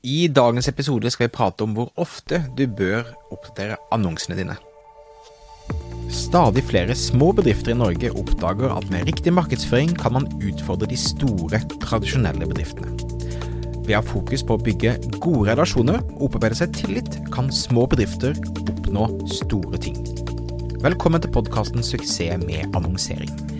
I dagens episode skal vi prate om hvor ofte du bør oppdatere annonsene dine. Stadig flere små bedrifter i Norge oppdager at med riktig markedsføring kan man utfordre de store, tradisjonelle bedriftene. Ved å ha fokus på å bygge gode relasjoner og opparbeide seg tillit, kan små bedrifter oppnå store ting. Velkommen til podkasten 'Suksess med annonsering'.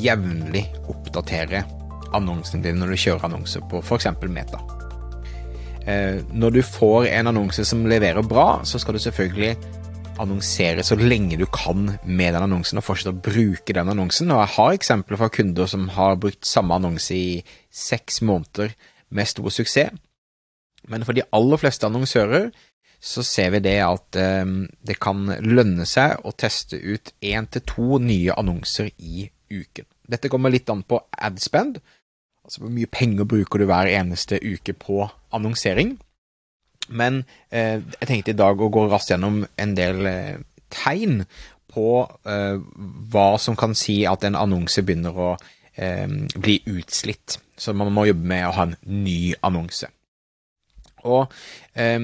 jevnlig oppdatere annonsene dine når du kjører annonser på f.eks. Meta. Eh, når du får en annonse som leverer bra, så skal du selvfølgelig annonsere så lenge du kan med den annonsen, og fortsette å bruke den annonsen. Og jeg har eksempler fra kunder som har brukt samme annonse i seks måneder med stor suksess. Men for de aller fleste annonsører så ser vi det at eh, det kan lønne seg å teste ut én til to nye annonser i uken. Dette kommer litt an på adspend, altså hvor mye penger bruker du hver eneste uke på annonsering. Men eh, jeg tenkte i dag å gå raskt gjennom en del eh, tegn på eh, hva som kan si at en annonse begynner å eh, bli utslitt. Så man må jobbe med å ha en ny annonse. Og eh,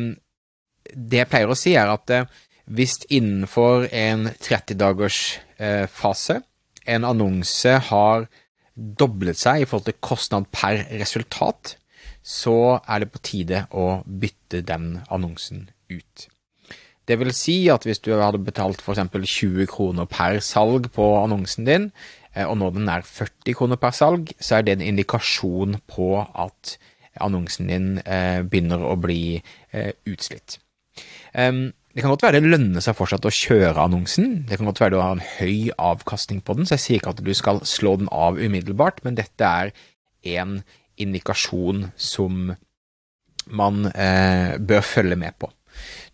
det jeg pleier å si, er at eh, hvis innenfor en 30 dagers fase en annonse har doblet seg i forhold til kostnad per resultat, så er det på tide å bytte den annonsen ut. Det vil si at hvis du hadde betalt f.eks. 20 kroner per salg på annonsen din, eh, og nå den er 40 kroner per salg, så er det en indikasjon på at annonsen din eh, begynner å bli eh, utslitt. Det kan godt være det lønner seg fortsatt å kjøre annonsen, det kan godt være du har en høy avkastning på den, så jeg sier ikke at du skal slå den av umiddelbart, men dette er en indikasjon som man eh, bør følge med på.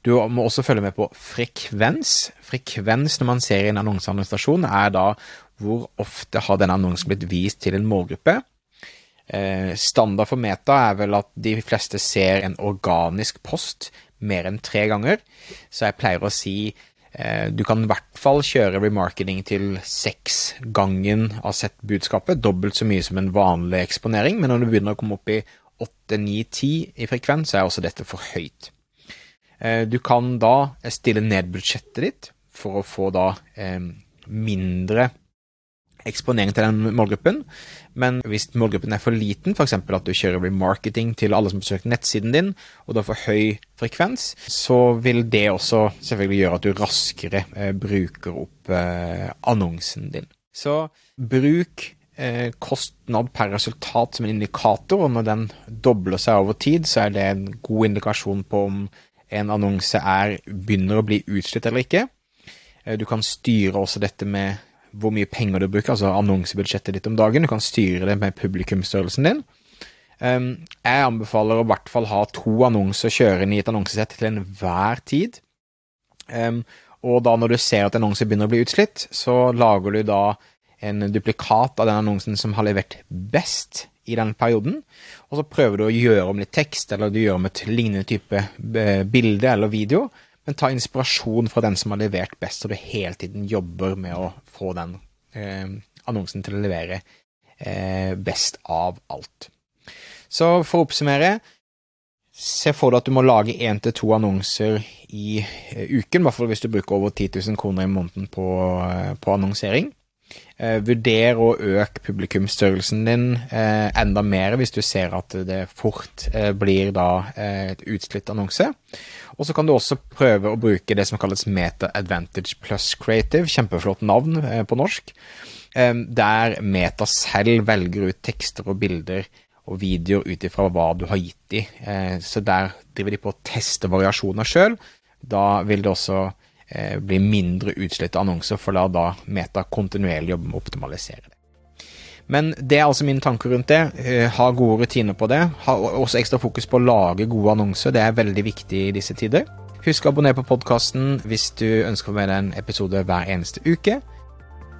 Du må også følge med på frekvens. Frekvens når man ser i en annonseadministrasjon, er da hvor ofte har denne annonsen blitt vist til en målgruppe. Eh, standard for Meta er vel at de fleste ser en organisk post mer enn tre ganger. Så jeg pleier å si eh, du kan i hvert fall kjøre remarketing til seks gangen av sett budskapet, dobbelt så mye som en vanlig eksponering, men når du begynner å komme opp i 8, 9, 10 i frekvens, så er også dette for høyt. Eh, du kan da stille ned budsjettet ditt for å få da eh, mindre eksponering til den målgruppen, men hvis målgruppen er for liten, f.eks. at du kjører remarketing til alle som besøker nettsiden din, og du har for høy frekvens, så vil det også selvfølgelig gjøre at du raskere eh, bruker opp eh, annonsen din. Så bruk eh, kostnad per resultat som en indikator, og når den dobler seg over tid, så er det en god indikasjon på om en annonse er, begynner å bli utslitt eller ikke. Du kan styre også dette med hvor mye penger du bruker, altså annonsebudsjettet ditt om dagen. Du kan styre det med publikumsstørrelsen din. Um, jeg anbefaler å i hvert fall ha to annonser kjørende i et annonsesett til enhver tid. Um, og da når du ser at annonser begynner å bli utslitt, så lager du da en duplikat av den annonsen som har levert best i den perioden, og så prøver du å gjøre om litt tekst, eller du gjør om et lignende type eh, bilde eller video, men ta inspirasjon fra den som har levert best, så du hele tiden jobber med å få den eh, annonsen til å levere eh, best av alt. Så for å oppsummere, se for deg at du må lage én til to annonser i eh, uken, i hvert fall hvis du bruker over 10 000 kroner i måneden på, eh, på annonsering. Eh, vurder å øke publikumsstørrelsen din eh, enda mer hvis du ser at det fort eh, blir da eh, et utslitt annonse. Og så kan du også prøve å bruke det som kalles Meta Advantage Plus Creative, kjempeflott navn eh, på norsk, eh, der Meta selv velger ut tekster og bilder og videoer ut ifra hva du har gitt dem. så der driver de på å teste variasjoner sjøl. Da vil det også blir mindre utslitte annonser, for la da Meta kontinuerlig jobbe med å optimalisere det. Men det er altså mine tanker rundt det. Eh, ha gode rutiner på det. Ha også ekstra fokus på å lage gode annonser. Det er veldig viktig i disse tider. Husk å abonnere på podkasten hvis du ønsker å få med deg en episode hver eneste uke.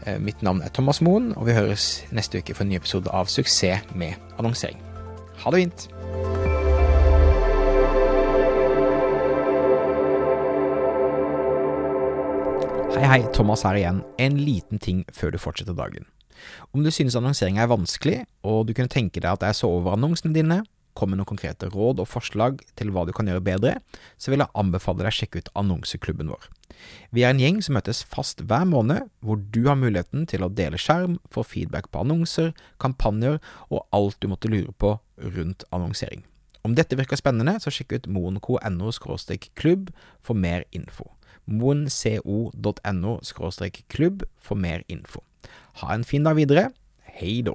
Eh, mitt navn er Thomas Moen, og vi høres neste uke for en ny episode av Suksess med annonsering. Ha det fint! Hei, hei, Thomas her igjen. En liten ting før du fortsetter dagen. Om du synes annonsering er vanskelig, og du kunne tenke deg at jeg så over annonsene dine, kom med noen konkrete råd og forslag til hva du kan gjøre bedre, så vil jeg anbefale deg å sjekke ut annonseklubben vår. Vi er en gjeng som møtes fast hver måned, hvor du har muligheten til å dele skjerm, få feedback på annonser, kampanjer og alt du måtte lure på rundt annonsering. Om dette virker spennende, så sjekk ut moenco.no klubb for mer info moenco.no klubb for mer info. Ha en fin dag videre. Hei da.